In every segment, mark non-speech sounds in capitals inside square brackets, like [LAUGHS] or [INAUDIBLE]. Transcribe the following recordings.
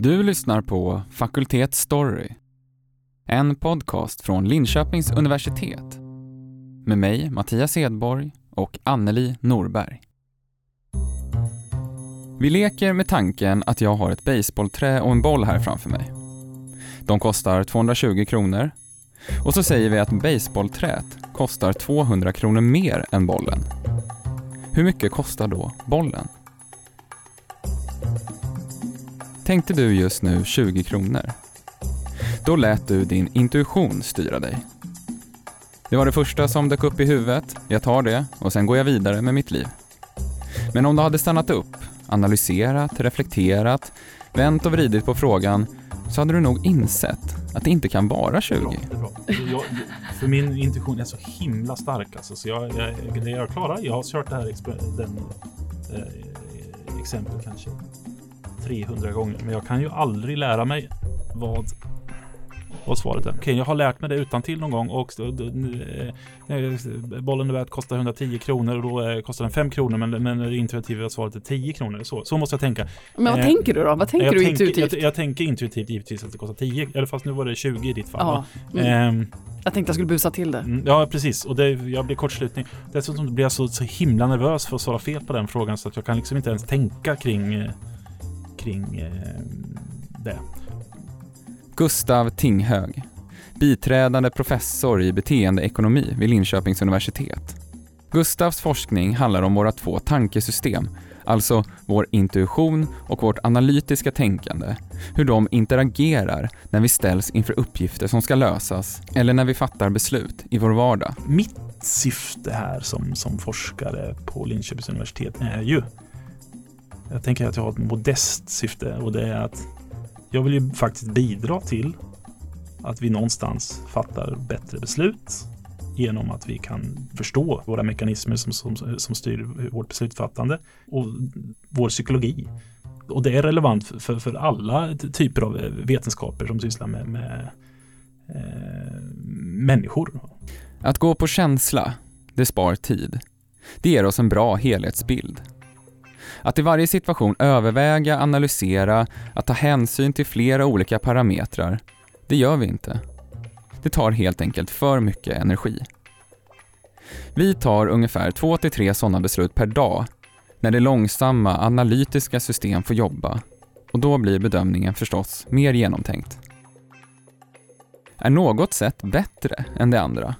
Du lyssnar på Fakultet Story. En podcast från Linköpings universitet. Med mig, Mattias Edborg och Anneli Norberg. Vi leker med tanken att jag har ett baseballträ och en boll här framför mig. De kostar 220 kronor. Och så säger vi att baseballträt kostar 200 kronor mer än bollen. Hur mycket kostar då bollen? Tänkte du just nu 20 kronor? Då lät du din intuition styra dig. Det var det första som dök upp i huvudet, jag tar det och sen går jag vidare med mitt liv. Men om du hade stannat upp, analyserat, reflekterat, vänt och vridit på frågan så hade du nog insett att det inte kan vara 20. Bra, det är bra. Jag, för min intuition är så himla stark alltså, så jag, jag, jag klarar. Jag har kört det här den, eh, exempel kanske 300 gånger, men jag kan ju aldrig lära mig vad vad svaret är. Okej, okay, jag har lärt mig det utan till någon gång och bollen är värd kostar 110 kronor och då kostar den 5 kronor men, men det intuitiva svaret är 10 kronor. Så, så måste jag tänka. Men vad eh, tänker du då? Vad tänker du tänker, intuitivt? Jag, jag, tänker intuitivt givetvis att det kostar 10, eller fast nu var det 20 i ditt fall. Ja. Mm. Eh, jag tänkte jag skulle busa till det. Mm, ja, precis. Och det, jag blir kortslutning. Dessutom blir jag så, så himla nervös för att svara fel på den frågan så att jag kan liksom inte ens tänka kring, eh, kring eh, det. Gustav Tinghög biträdande professor i beteendeekonomi vid Linköpings universitet. Gustavs forskning handlar om våra två tankesystem, alltså vår intuition och vårt analytiska tänkande, hur de interagerar när vi ställs inför uppgifter som ska lösas eller när vi fattar beslut i vår vardag. Mitt syfte här som, som forskare på Linköpings universitet är ju, jag tänker att jag har ett modest syfte och det är att jag vill ju faktiskt bidra till att vi någonstans fattar bättre beslut genom att vi kan förstå våra mekanismer som, som, som styr vårt beslutsfattande och vår psykologi. Och det är relevant för, för alla typer av vetenskaper som sysslar med, med eh, människor. Att gå på känsla, det spar tid. Det ger oss en bra helhetsbild. Att i varje situation överväga, analysera, att ta hänsyn till flera olika parametrar det gör vi inte. Det tar helt enkelt för mycket energi. Vi tar ungefär 2-3 sådana beslut per dag när det långsamma analytiska system får jobba och då blir bedömningen förstås mer genomtänkt. Är något sätt bättre än det andra?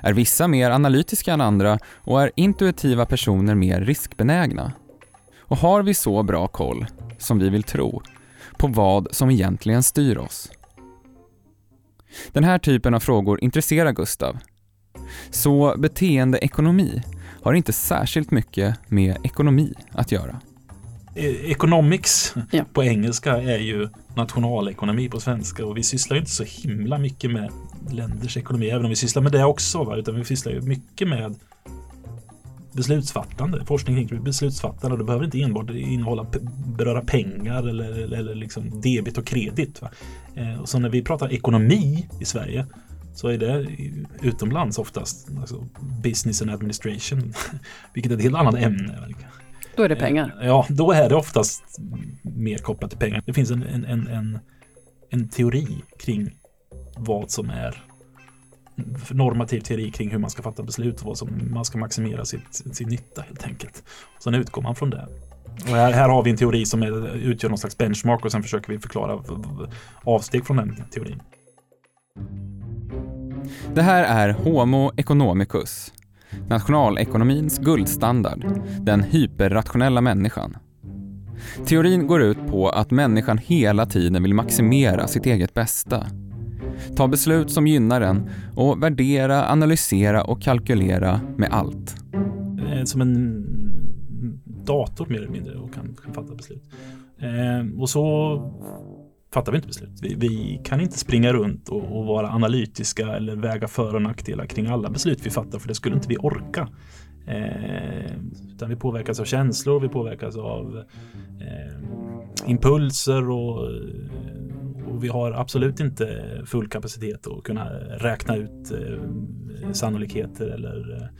Är vissa mer analytiska än andra och är intuitiva personer mer riskbenägna? Och har vi så bra koll, som vi vill tro, på vad som egentligen styr oss? Den här typen av frågor intresserar Gustav. Så beteendeekonomi har inte särskilt mycket med ekonomi att göra. E-, economics ja. på engelska är ju nationalekonomi på svenska och vi sysslar inte så himla mycket med länders ekonomi, även om vi sysslar med det också, va? utan vi sysslar ju mycket med beslutsfattande, forskning kring beslutsfattande. Det behöver inte enbart innehålla beröra pengar eller, eller, eller liksom debit och kredit. Eh, och så när vi pratar ekonomi i Sverige så är det utomlands oftast alltså business and administration, [LAUGHS] vilket är ett helt annat ämne. Då är det pengar. Eh, ja, då är det oftast mer kopplat till pengar. Det finns en, en, en, en, en teori kring vad som är normativ teori kring hur man ska fatta beslut och vad som man ska maximera sitt, sin nytta helt enkelt. Och sen utgår man från det. Och här, här har vi en teori som är, utgör någon slags benchmark och sen försöker vi förklara avsteg från den teorin. Det här är Homo economicus, nationalekonomins guldstandard, den hyperrationella människan. Teorin går ut på att människan hela tiden vill maximera sitt eget bästa Ta beslut som gynnar en och värdera, analysera och kalkylera med allt. Eh, som en dator mer eller mindre och kan, kan fatta beslut. Eh, och så fattar vi inte beslut. Vi, vi kan inte springa runt och, och, vara analytiska eller väga för och nackdelar kring alla beslut vi fattar för det skulle inte vi orka. Eh, utan vi påverkas av känslor, vi påverkas av eh, impulser och och vi har absolut inte full kapacitet att kunna räkna ut eh, sannolikheter eller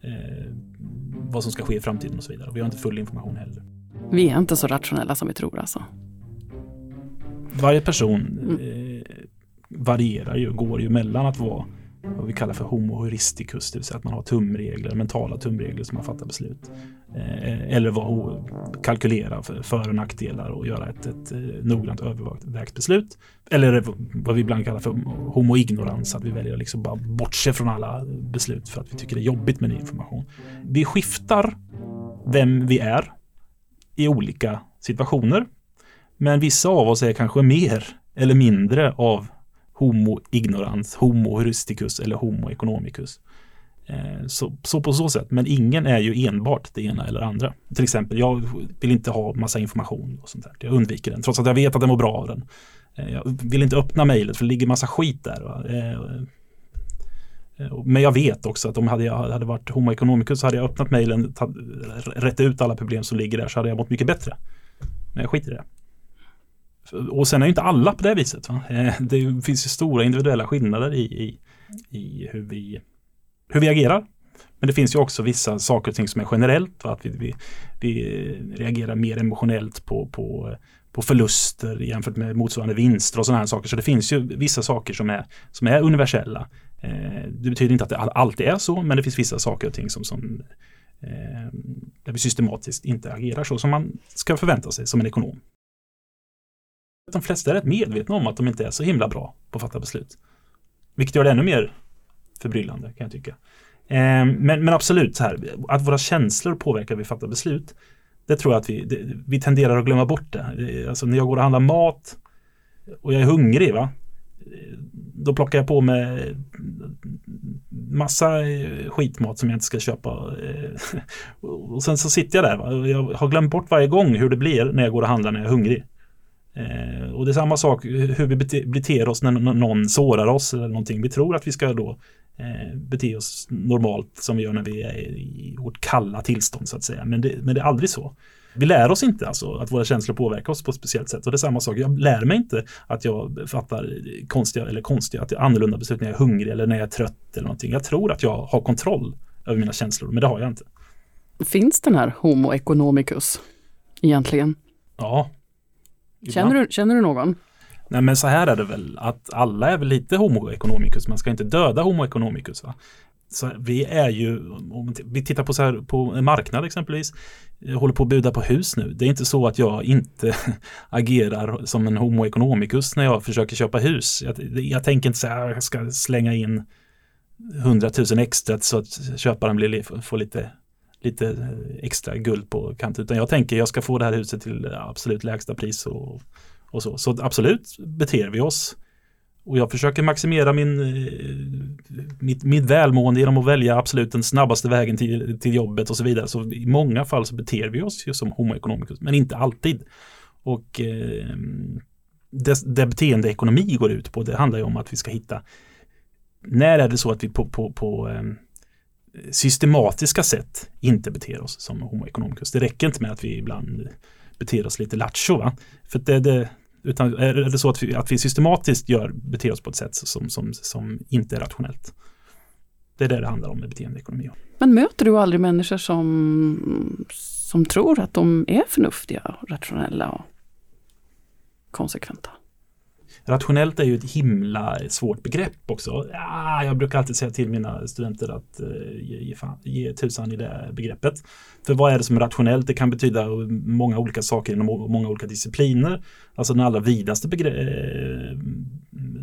eh, vad som ska ske i framtiden och så vidare. Vi har inte full information heller. Vi är inte så rationella som vi tror alltså. Varje person eh, varierar ju, går ju mellan att vara vad vi kallar för homo heuristicus, det vill säga att man har tumregler, mentala tumregler som man fattar beslut. Eh, eller vad, kalkylera för, för och nackdelar och göra ett, ett eh, noggrant övervägt beslut. Eller vad vi ibland kallar för homo ignorans, att vi väljer att liksom bara bortse från alla beslut för att vi tycker det är jobbigt med ny information. Vi skiftar vem vi är i olika situationer. Men vissa av oss är kanske mer eller mindre av homo ignorans, homo rusticus eller homo economicus. Eh, så, så, på så sätt, men ingen är ju enbart det ena eller andra. Till exempel, jag vill inte ha massa information och sånt där. Jag undviker den, trots att jag vet att den mår bra av den. Eh, jag vill inte öppna mejlet för det ligger massa skit där. Va? Eh, men jag vet också att om hade jag hade varit homo economicus så hade jag öppnat mejlen, rätt ut alla problem som ligger där så hade jag mått mycket bättre. Men jag skiter i det. Och sen är ju inte alla på det viset. Va? Eh, det finns ju stora individuella skillnader i, i, i hur vi hur vi agerar. Men det finns ju också vissa saker och ting som är generellt. Va? Att vi, vi, vi reagerar mer emotionellt på, på, på förluster jämfört med motsvarande vinster och sådana här saker. Så det finns ju vissa saker som är, som är universella. Eh, det betyder inte att det alltid är så, men det finns vissa saker och ting som, som eh, där vi systematiskt inte agerar så som man ska förvänta sig som en ekonom. De flesta är rätt medvetna om att de inte är så himla bra på att fatta beslut. Vilket gör det ännu mer förbryllande kan jag tycka. Ehm, men, men absolut, så här, att våra känslor påverkar vi fattar beslut. Det tror jag att vi, det, vi tenderar att glömma bort det. Alltså när jag går och handlar mat och jag är hungrig, va? då plockar jag på mig massa eh, skitmat som jag inte ska köpa. Eh, [LAUGHS] och sen så sitter jag där va? och jag har glömt bort varje gång hur det blir när jag går och handlar när jag är hungrig. Eh, och det är samma sak hur vi beter oss när någon sårar oss eller någonting. Vi tror att vi ska då eh, bete oss normalt som vi gör när vi är i vårt kalla tillstånd så att säga. Men det, men det är aldrig så. Vi lär oss inte alltså att våra känslor påverkar oss på ett speciellt sätt. Och det är samma sak, jag lär mig inte att jag fattar konstiga eller konstiga, att är annorlunda beslut när jag är hungrig eller när jag är trött eller någonting. Jag tror att jag har kontroll över mina känslor, men det har jag inte. Finns den här Homo economicus egentligen? Ja. Känner du, känner du någon? Nej men så här är det väl att alla är väl lite homo economicus. Man ska inte döda homo economicus. Va? Så vi är ju, om vi tittar på så här på en marknad exempelvis, jag håller på att buda på hus nu. Det är inte så att jag inte [LAUGHS] agerar som en homo economicus när jag försöker köpa hus. Jag, jag tänker inte så här, jag ska slänga in hundratusen extra så att köparen blir, får lite, lite extra guld på kanten. Utan jag tänker jag ska få det här huset till absolut lägsta pris och och så. så absolut beter vi oss. Och jag försöker maximera min, eh, mitt, mitt välmående genom att välja absolut den snabbaste vägen till, till jobbet och så vidare. Så i många fall så beter vi oss ju som homo economicus, men inte alltid. Och eh, det, det beteendeekonomi går ut på, det handlar ju om att vi ska hitta när är det så att vi på, på, på eh, systematiska sätt inte beter oss som homo economicus. Det räcker inte med att vi ibland beter oss lite lattjo. För det, det, utan är det så att vi, att vi systematiskt gör, beter oss på ett sätt som, som, som inte är rationellt. Det är det det handlar om med beteendeekonomi. Men möter du aldrig människor som, som tror att de är förnuftiga, rationella och konsekventa? Rationellt är ju ett himla svårt begrepp också. Ja, jag brukar alltid säga till mina studenter att uh, ge, ge, fan, ge tusan i det begreppet. För vad är det som är rationellt? Det kan betyda många olika saker inom många olika discipliner. Alltså den allra vidaste eh,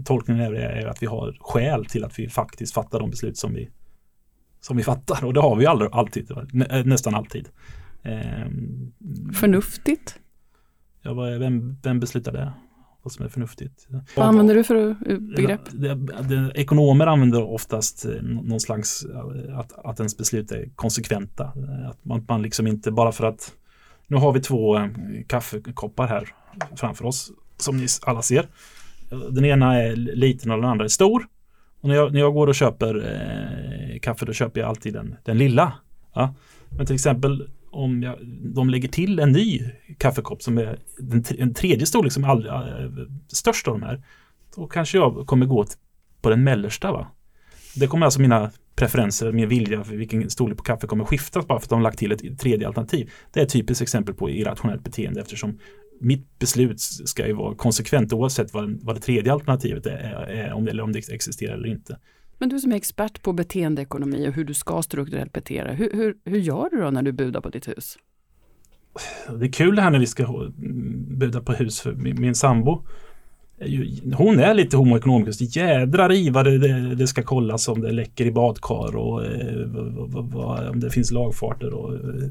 tolkningen är, är att vi har skäl till att vi faktiskt fattar de beslut som vi, som vi fattar. Och det har vi aldrig, alltid, nä, nästan alltid. Eh, Förnuftigt? Ja, vem, vem beslutar det? Vad som är förnuftigt. Vad använder du för begrepp? Det, det, ekonomer använder oftast eh, någon slags eh, att, att ens beslut är konsekventa. Att man, man liksom inte bara för att nu har vi två eh, kaffekoppar här framför oss som ni alla ser. Den ena är liten och den andra är stor. Och när jag, när jag går och köper eh, kaffe då köper jag alltid den, den lilla. Ja. Men till exempel om jag, de lägger till en ny kaffekopp som är den, en tredje storlek som är äh, eh, störst av de här. Då kanske jag kommer gå på den mellersta. Va? Det kommer alltså mina preferenser, min vilja för vilken storlek på kaffe kommer skiftas bara för att de lagt till ett tredje alternativ. Det är ett typiskt exempel på irrationellt beteende eftersom mitt beslut ska ju vara konsekvent oavsett vad, vad det tredje alternativet är, är om, det, eller om det existerar eller inte. Men du som är expert på beteendeekonomi och hur du ska strukturellt bete dig, hur, hur, hur gör du då när du budar på ditt hus? Det är kul det här när vi ska buda på hus för min, min sambo. Hon är lite homo economicus. Jädrar i vad det, det, ska kollas om det läcker i badkar och eh, vad, vad, om det finns lagfarter och eh,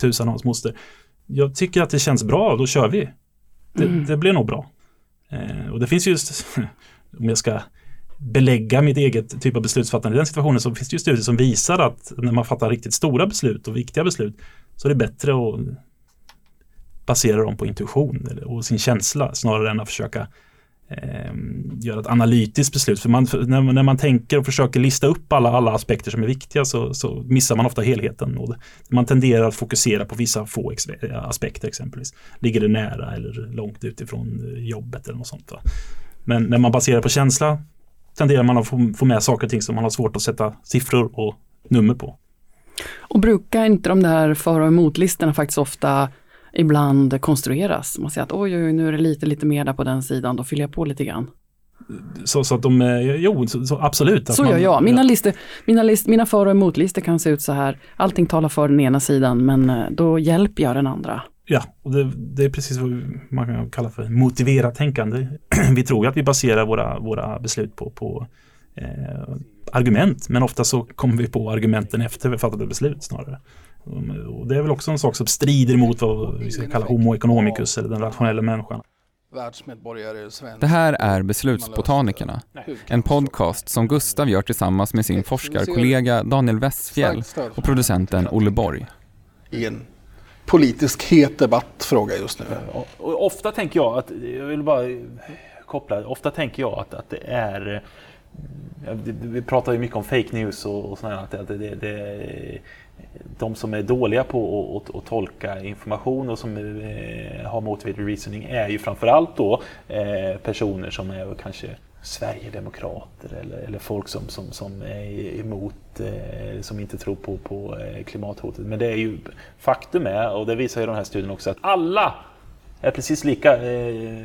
tusan hans moster. Jag tycker att det känns bra, då kör vi. Det, mm. det blir nog bra. Eh, och det finns just, [LAUGHS] om jag ska belägga mitt eget typ av beslutsfattande i den situationen så finns det ju studier som visar att när man fattar riktigt stora beslut och viktiga beslut så är det bättre att basera dem på intuition och sin känsla snarare än att försöka eh, göra ett analytiskt beslut. För man, när, när, man tänker och försöker lista upp alla, alla aspekter som är viktiga så, så missar man ofta helheten. Och man tenderar att fokusera på vissa få eh, aspekter exempelvis. Ligger det nära eller långt utifrån eh, jobbet eller något sånt. Va? Men när man baserar på känsla tenderar man att få, få med saker och ting som man har svårt att sätta siffror och nummer på. Och brukar inte de där för och emot-listorna faktiskt ofta ibland konstrueras? Man säger att oj, oj, nu är det lite, lite mer där på den sidan, då fyller jag på lite grann. Så, så att de, jo, så, så absolut. Så gör jag. Mina, listor, mina, list, mina för och emot-listor kan se ut så här. Allting talar för den ena sidan, men eh, då hjälper jag den andra. Ja, och det, det, är precis vad man kan kalla för motiverat tänkande. [CLEARS THROAT] vi tror att vi baserar våra, våra beslut på, på eh, argument, men ofta så kommer vi på argumenten efter vi fattat beslut snarare. Och det är väl också en sak som strider mot vad vi ska kalla homo economicus eller den rationella människan. Det här är Beslutsbotanikerna, en podcast som Gustav gör tillsammans med sin forskarkollega Daniel Westfjell och producenten Olle Borg politisk het debatt fråga just nu. Och ofta tänker jag att, jag vill bara koppla, ofta tänker jag att, att det är vi pratar ju mycket om fake news och, och sådär, att det, det, det, de som är dåliga på att, att, tolka information och som eh, har motivated reasoning är ju framförallt då eh, personer som är kanske Sverigedemokrater eller, eller folk som, som, som är emot, eh, som inte tror på, på eh, klimathotet. Men det är ju faktum är, och det visar ju den här studien också, att alla är precis lika eh,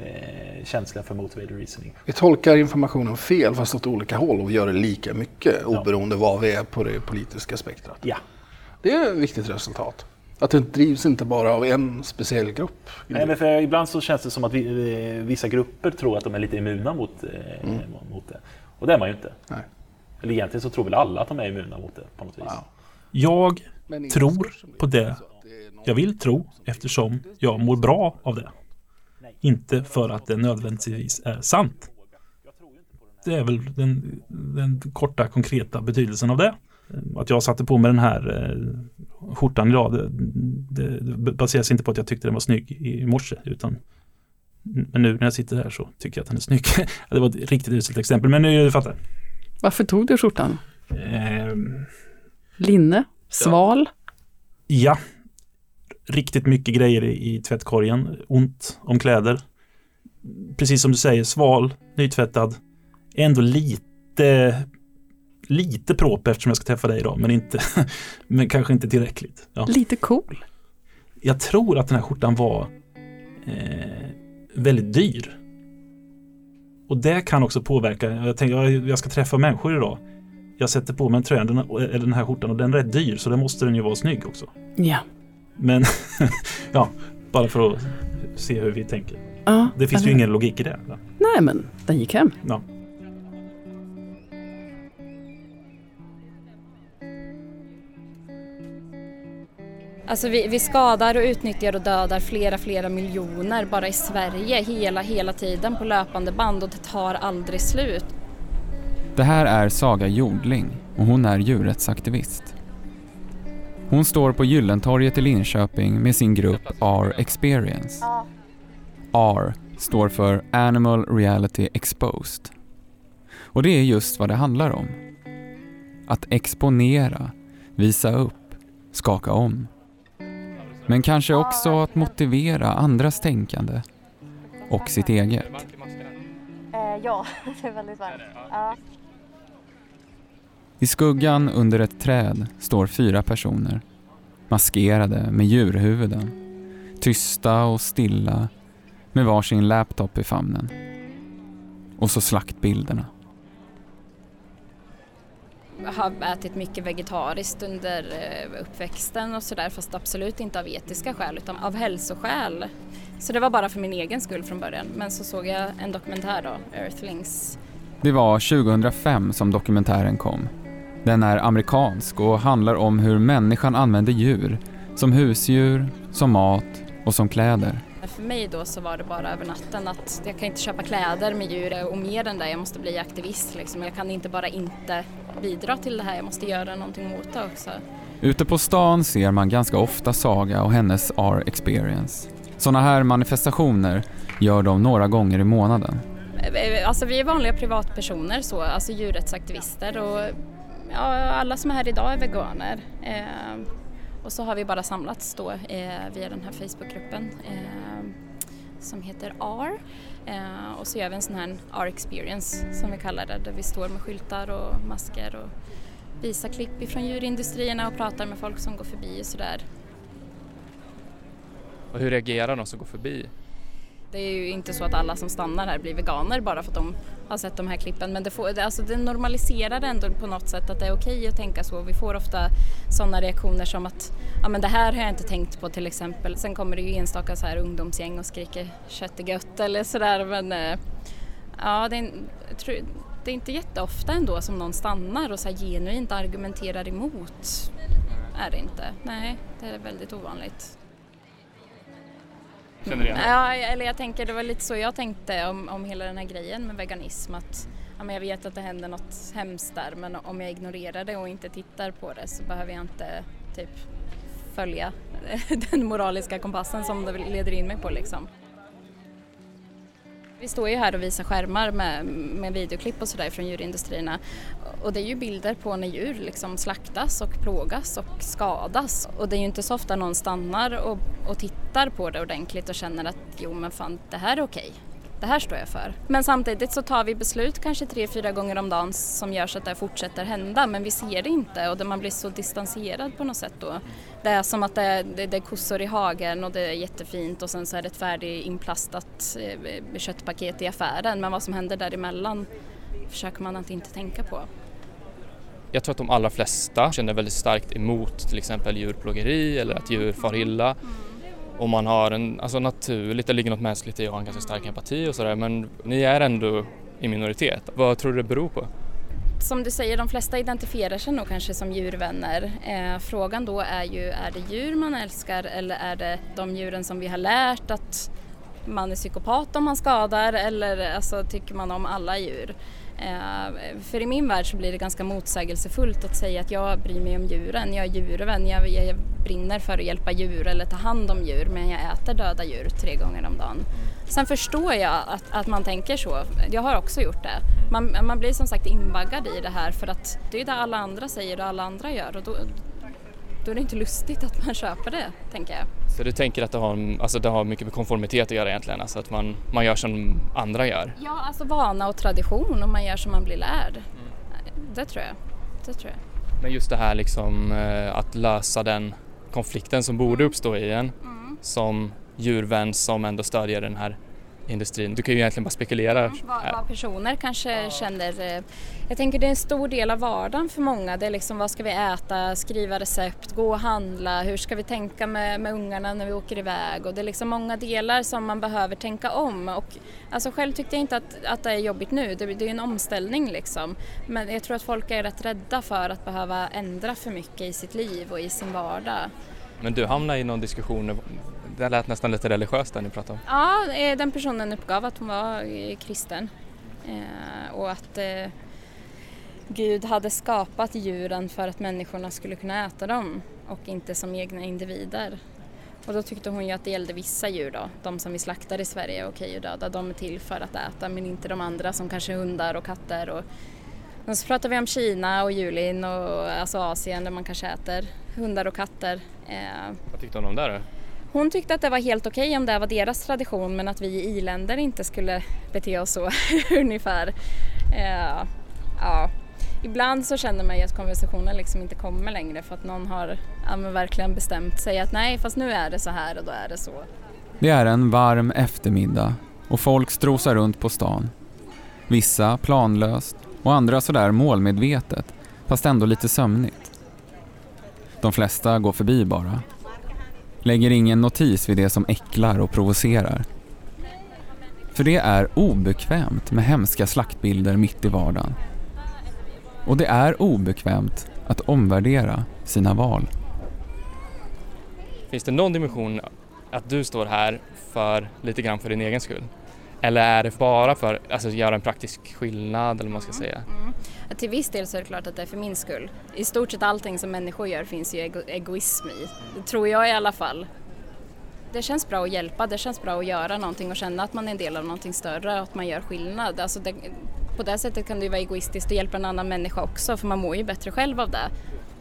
känsliga för motivated reasoning. Vi tolkar informationen fel fast åt olika håll och gör det lika mycket ja. oberoende var vi är på det politiska spektrat. Ja. Det är ett viktigt resultat. Att det drivs inte bara av en speciell grupp. Nej, men för ibland så känns det som att vi, vissa grupper tror att de är lite immuna mot, eh, mm. mot det. Och det är man ju inte. Nej. Eller egentligen så tror väl alla att de är immuna mot det på något vis. Wow. Jag tror på det jag vill tro eftersom jag mår bra av det. Inte för att det nödvändigtvis är sant. Det är väl den, den korta konkreta betydelsen av det. Att jag satte på mig den här eh, skjortan idag det, det, det baseras inte på att jag tyckte den var snygg i morse utan men nu när jag sitter här så tycker jag att den är snygg. [LAUGHS] det var ett riktigt uselt exempel men nu fattar Varför tog du skjortan? Eh, Linne? Sval? Ja. Riktigt mycket grejer i, i tvättkorgen. Ont om kläder. Precis som du säger, sval, nytvättad. Ändå lite lite proper eftersom jag ska träffa dig idag, men, inte, [LAUGHS] men kanske inte tillräckligt. Ja. Lite cool. Jag tror att den här skjortan var eh, väldigt dyr. Och det kan också påverka. Jag tänker jag ska träffa människor idag. Jag sätter på mig en tröja, eller den här skjortan och den är rätt dyr så då måste den ju vara snygg också. Ja. Men [LAUGHS] ja, bara för att se hur vi tänker. Ja, det finns ju ingen logik i det. Nej, men den gick hem. Ja. Alltså vi, vi, skadar och utnyttjar och dödar flera, flera miljoner bara i Sverige hela, hela tiden på löpande band och det tar aldrig slut. Det här är Saga Jordling och hon är djurrättsaktivist. Hon står på Gyllentorget i Linköping med sin grupp R Experience. R står för Animal Reality Exposed. Och det är just vad det handlar om. Att exponera, visa upp, skaka om. Men kanske också att motivera andras tänkande och sitt eget. Eh, ja, [LAUGHS] det är väldigt varmt. I skuggan under ett träd står fyra personer, maskerade med djurhuvuden. Tysta och stilla med varsin laptop i famnen. Och så slaktbilderna. Har ätit mycket vegetariskt under eh, uppväxten och sådär fast absolut inte av etiska skäl utan av hälsoskäl. Så det var bara för min egen skull från början. Men så såg jag en dokumentär då, Earthlings. Det var 2005 som dokumentären kom. Den är amerikansk och handlar om hur människan använder djur som husdjur, som mat och som kläder. För mig då så var det bara över natten att jag kan inte köpa kläder med djur och mer än det, jag måste bli aktivist liksom. Jag kan inte bara inte bidra till det här, jag måste göra någonting mot det också. Ute på stan ser man ganska ofta Saga och hennes R-experience. Sådana här manifestationer gör de några gånger i månaden. Alltså vi är vanliga privatpersoner så, alltså djurrättsaktivister och ja, alla som är här idag är veganer. Eh, och så har vi bara samlats då eh, via den här Facebookgruppen eh, som heter R. Eh, och så gör vi en sån här R-experience som vi kallar det, där vi står med skyltar och masker och visar klipp ifrån djurindustrierna och pratar med folk som går förbi och sådär. Och hur reagerar de som går förbi? Det är ju inte så att alla som stannar här blir veganer bara för att de har sett de här klippen men det, får, alltså det normaliserar ändå på något sätt att det är okej att tänka så. Vi får ofta sådana reaktioner som att ja men det här har jag inte tänkt på till exempel. Sen kommer det ju enstaka så här ungdomsgäng och skriker kött är gött eller sådär men eh, ja det är, det är inte jätteofta ändå som någon stannar och så här genuint argumenterar emot. Är det inte. Nej, det är väldigt ovanligt. Känner du igen det? Ja, eller jag tänker, det var lite så jag tänkte om, om hela den här grejen med veganism. Att, ja, men jag vet att det händer något hemskt där men om jag ignorerar det och inte tittar på det så behöver jag inte typ följa [LAUGHS] den moraliska kompassen som det leder in mig på liksom. Vi står ju här och visar skärmar med, med videoklipp och sådär från djurindustrierna och det är ju bilder på när djur liksom slaktas och plågas och skadas och det är ju inte så ofta någon stannar och, och tittar på det ordentligt och känner att jo men fan det här är okej. Det här står jag för. Men samtidigt så tar vi beslut kanske tre, fyra gånger om dagen som gör så att det fortsätter hända men vi ser det inte och man blir så distanserad på något sätt då. Det är som att det är, det, är kossor i hagen och det är jättefint och sen så är det ett färdiginplastat eh, köttpaket i affären men vad som händer däremellan försöker man att inte tänka på. Jag tror att de allra flesta känner väldigt starkt emot till exempel djurplågeri eller att djur far illa. Och man har en, alltså naturligt, det ligger något mänskligt i att ha en ganska stark empati och sådär men ni är ändå i minoritet. Vad tror du det beror på? Som du säger, de flesta identifierar sig nog kanske som djurvänner. Eh, frågan då är ju, är det djur man älskar eller är det de djuren som vi har lärt att man är psykopat om man skadar eller alltså, tycker man om alla djur? Eh, för i min värld så blir det ganska motsägelsefullt att säga att jag bryr mig om djuren, jag är djurvän, jag, jag brinner för att hjälpa djur eller ta hand om djur men jag äter döda djur tre gånger om dagen. Sen förstår jag att, att man tänker så, jag har också gjort det. Man, man blir som sagt inbaggad i det här för att det är det alla andra säger och alla andra gör och då, då är det inte lustigt att man köper det, tänker jag. Så du tänker att det har, alltså det har mycket med konformitet att göra egentligen, alltså att man, man gör som andra gör? Ja, alltså vana och tradition och man gör som man blir lärd. Det tror jag. Det tror jag. Men just det här liksom eh, att lösa den konflikten som borde uppstå i en Mm. som djurvän som ändå stödjer den här industrin. Du kan ju egentligen bara spekulera. Vad, vad personer kanske känner. eh, Jag tänker det är en stor del av vardagen för många. Det är liksom vad ska vi äta, skriva recept, gå och handla, hur ska vi tänka med, med ungarna när vi åker iväg och det är liksom många delar som man behöver tänka om. Och, alltså själv tyckte jag inte att, att det är jobbigt nu, det, det är en omställning liksom. Men jag tror att folk är rätt rädda för att behöva ändra för mycket i sitt liv och i sin vardag. Men du hamnar i någon diskussion, det lät nästan lite religiöst där ni pratade om. Ja, eh, den personen uppgav att hon var eh, kristen eh, och att Gud hade skapat djuren för att människorna skulle kunna äta dem och inte som egna individer. Och då tyckte hon ju att det gällde vissa djur då, de som vi slaktar i Sverige är okej att döda, de är till för att äta men inte de andra som kanske hundar och katter. Och... Men så pratar vi om Kina och Julin och alltså Asien där man kanske äter hundar och katter. Vad tyckte hon om det då? Hon tyckte att det var helt okej om det var deras tradition men att vi i i-länder inte skulle bete oss så [LAUGHS] ungefär. Eh, ja. ibland så känner man ju att konversationen liksom inte kommer längre för att någon har ja, verkligen bestämt sig att nej fast nu är det så här och då är det så. Det är en varm eftermiddag och folk strosar runt på stan. Vissa planlöst och andra sådär målmedvetet fast ändå lite sömnigt. De flesta går förbi bara. Lägger ingen notis vid det som äcklar och provocerar. För det är obekvämt med hemska slaktbilder mitt i vardagen. Och det är obekvämt att omvärdera sina val. Finns det någon dimension att du står här för lite grann för din egen skull? Eller är det bara för att alltså, göra en praktisk skillnad eller vad man ska säga? Mm. Till viss del så är det klart att det är för min skull. I stort sett allting som människor gör finns ju ego egoism i. Det tror jag i alla fall. Det känns bra att hjälpa, det känns bra att göra någonting och känna att man är en del av någonting större och att man gör skillnad. Alltså det, på det sättet kan det ju vara egoistiskt att hjälpa en annan människa också för man mår ju bättre själv av det.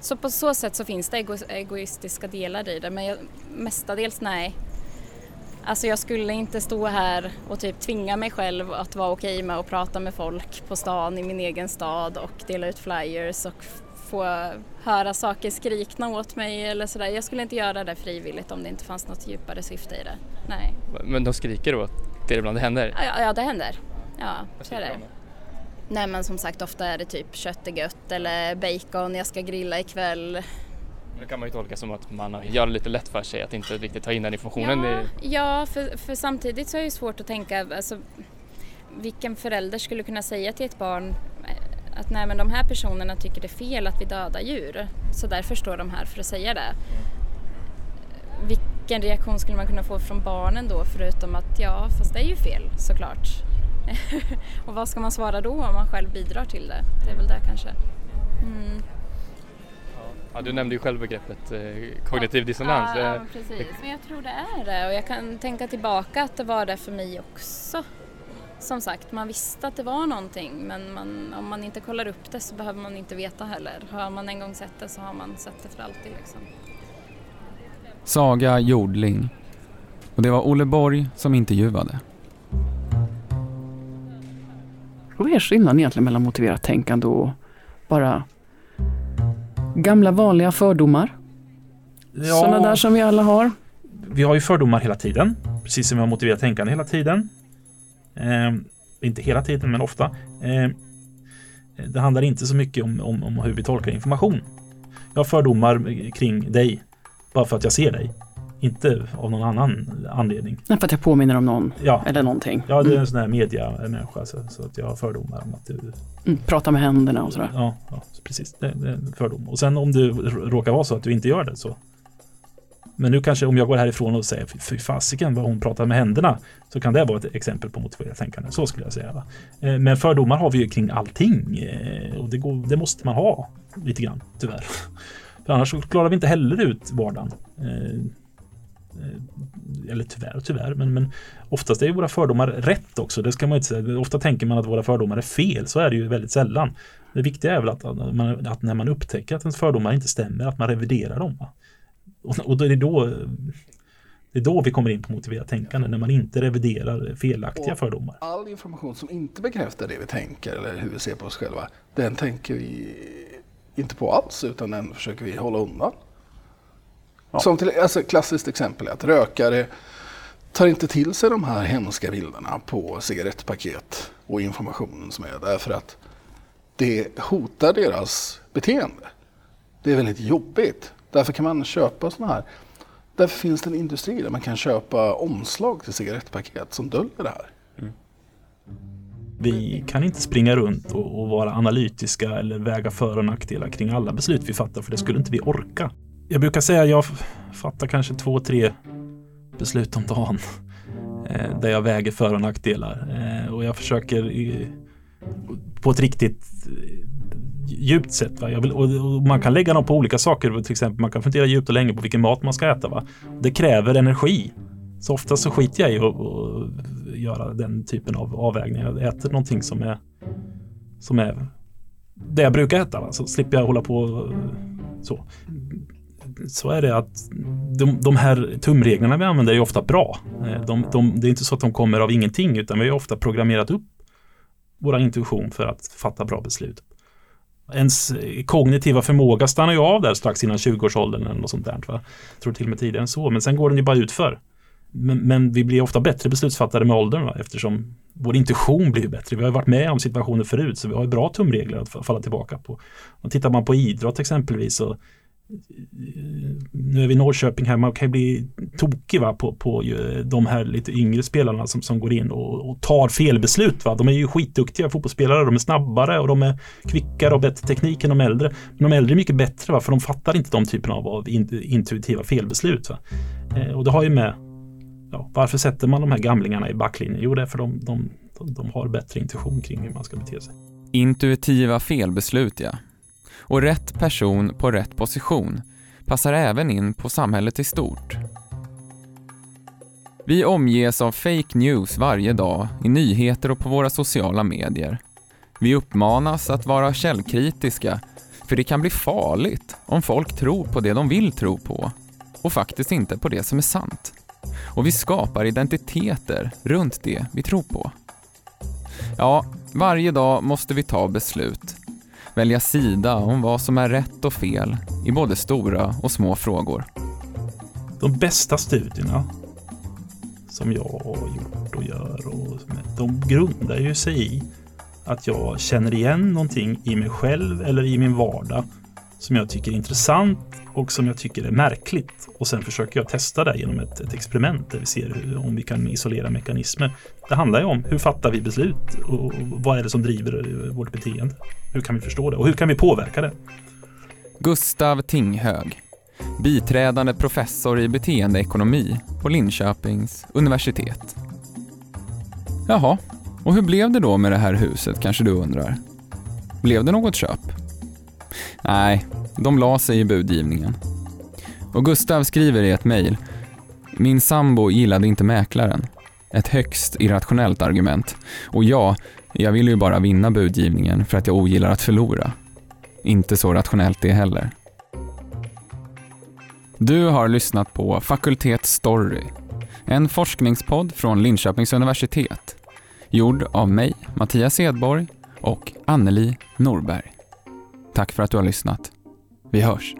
Så på så sätt så finns det ego egoistiska delar i det men jag, mestadels nej. Alltså jag skulle inte stå här och typ tvinga mig själv att vara okej med att prata med folk på stan i min egen stad och dela ut flyers och få höra saker skrikna åt mig eller sådär. Jag skulle inte göra det frivilligt om det inte fanns något djupare syfte i det. Nej. Men de skriker åt det ibland det händer? Ja, ja det händer. Ja, så är det. Nej men som sagt ofta är det typ kött är gött eller bacon, jag ska grilla ikväll. Det kan man ju tolka som att man gör det lite lätt för sig att inte riktigt ta in den informationen. Ja, ja för, för samtidigt så är det svårt att tänka, alltså, vilken förälder skulle kunna säga till ett barn eh, att nej men de här personerna tycker det är fel att vi dödar djur så därför står de här för att säga det. Vilken reaktion skulle man kunna få från barnen då förutom att ja fast det är ju fel såklart. [LAUGHS] och vad ska man svara då om man själv bidrar till det? Det är väl det kanske. Mm. Ja, du nämnde ju själv begreppet eh, kognitiv dissonans. Ja, ja, precis. Men jag tror det är det och jag kan tänka tillbaka att det var det för mig också. Som sagt, man visste att det var någonting men man, om man inte kollar upp det så behöver man inte veta heller. Har man en gång sett det så har man sett det för alltid. Liksom. Saga Jordling. Och det var Olle Borg som intervjuade. Vad är skillnaden egentligen mellan motiverat tänkande och bara gamla vanliga fördomar? Ja, Sådana där som vi alla har. Vi har ju fördomar hela tiden, precis som vi har motiverat tänkande hela tiden. Eh, inte hela tiden, men ofta. Eh, det handlar inte så mycket om, om, om hur vi tolkar information. Jag har fördomar kring dig bara för att jag ser dig. Inte av någon annan anledning. Nej, för att jag påminner om någon ja. eller någonting. Ja, det är en mm. sån här mediamänniska så, så att jag har fördomar om att du... Mm, prata med händerna och sådär. Ja, ja precis. Det, det, är en fördom. Och sen om det råkar vara så att du inte gör det så. Men nu kanske om jag går härifrån och säger fy fasiken vad hon pratar med händerna. Så kan det vara ett exempel på motiverat tänkande. Så skulle jag säga. Va? Eh, men fördomar har vi ju kring allting. Eh, och det, går, det måste man ha lite grann, tyvärr. För annars klarar vi inte heller ut vardagen. Eh, eller tyvärr tyvärr, men, men oftast är ju våra fördomar rätt också. Det ska man inte säga. Ofta tänker man att våra fördomar är fel, så är det ju väldigt sällan. Det viktiga är väl att, att, man, att när man upptäcker att ens fördomar inte stämmer, att man reviderar dem. Och, och då är det då det är då vi kommer in på motiverat tänkande, när man inte reviderar felaktiga och fördomar. All information som inte bekräftar det vi tänker eller hur vi ser på oss själva, den tänker vi inte på alls, utan den försöker vi hålla undan. Ja. Som till, alltså, klassiskt exempel är att rökare tar inte till sig de här hemska bilderna på cigarettpaket och informationen som är därför att det hotar deras beteende. Det är väldigt jobbigt. Därför kan man köpa sådana här. Därför finns det en industri där man kan köpa omslag till cigarettpaket som döljer det här. Mm. Vi kan inte springa runt och, och, vara analytiska eller väga för och nackdelar kring alla beslut vi fattar för det skulle inte vi orka jag brukar säga att jag fattar kanske två, tre beslut om dagen. Eh, där jag väger för och nackdelar. Eh, och jag försöker på ett riktigt eh, djupt sätt. Va? Vill, och, och, man kan lägga dem på olika saker. Till exempel man kan fundera djupt och länge på vilken mat man ska äta. Va? Det kräver energi. Så ofta så skiter jag i att göra den typen av avvägningar. Jag äter någonting som är, som är det jag brukar äta. Va? Så slipper jag hålla på så så är det att de, de här tumreglerna vi använder är ofta bra. Eh, de, de, det är inte så att de kommer av ingenting utan vi har ofta programmerat upp vår intuition för att fatta bra beslut. Ens eh, kognitiva förmåga stannar ju av där strax innan 20-årsåldern eller något sånt där. Va? Jag tror till och med tidigare än så, men sen går den ju bara utför. Men, men, vi blir ofta bättre beslutsfattare med åldern va? eftersom vår intuition blir bättre. Vi har varit med om situationer förut så vi har bra tumregler att falla tillbaka på. Och tittar man på idrott exempelvis så nu är vi i Norrköping här, man kan ju bli tokig va, på, på de här lite yngre spelarna som, som går in och, och tar felbeslut. Va? De är ju skitduktiga fotbollsspelare, de är snabbare och de är kvickare och bättre teknik än de äldre. Men de äldre är mycket bättre va? för de fattar inte de typerna av, av intuitiva felbeslut. Va? Eh, och det har ju med ja, varför sätter man de här gamlingarna i backlinjen? Jo, det är för de, de, de, de har bättre intuition kring hur man ska bete sig. Intuitiva felbeslut, ja. Och rätt person på rätt position passar även in på samhället i stort. Vi omges av fake news varje dag i nyheter och på våra sociala medier. Vi uppmanas att vara källkritiska, för det kan bli farligt om folk tror på det de vill tro på och faktiskt inte på det som är sant. Och vi skapar identiteter runt det vi tror på. Ja, varje dag måste vi ta beslut välja sida om vad som är rätt och fel i både stora och små frågor. De bästa studierna som jag har gjort och gör, och de grundar ju sig i att jag känner igen någonting i mig själv eller i min vardag som jag tycker är intressant och som jag tycker är märkligt. Och sen försöker jag testa det genom ett, ett experiment där vi ser hur, om vi kan isolera mekanismer. Det handlar ju om hur fattar vi beslut och, och vad är det som driver vårt beteende? Hur kan vi förstå det och hur kan vi påverka det? Gustav Tinghög, biträdande professor i beteendeekonomi på Linköpings universitet. Jaha, och hur blev det då med det här huset kanske du undrar? Blev det något köp? Nej, de la sig i budgivningen. Och Gustav skriver i ett mejl. Min sambo gillade inte mäklaren. Ett högst irrationellt argument. Och ja, jag vill ju bara vinna budgivningen för att jag ogillar att förlora. Inte så rationellt det heller. Du har lyssnat på Fakultet Story, en forskningspodd från Linköpings universitet. Gjord av mig, Mattias Edborg och Anneli Norberg. Tack för att du har lyssnat. Vi hörs!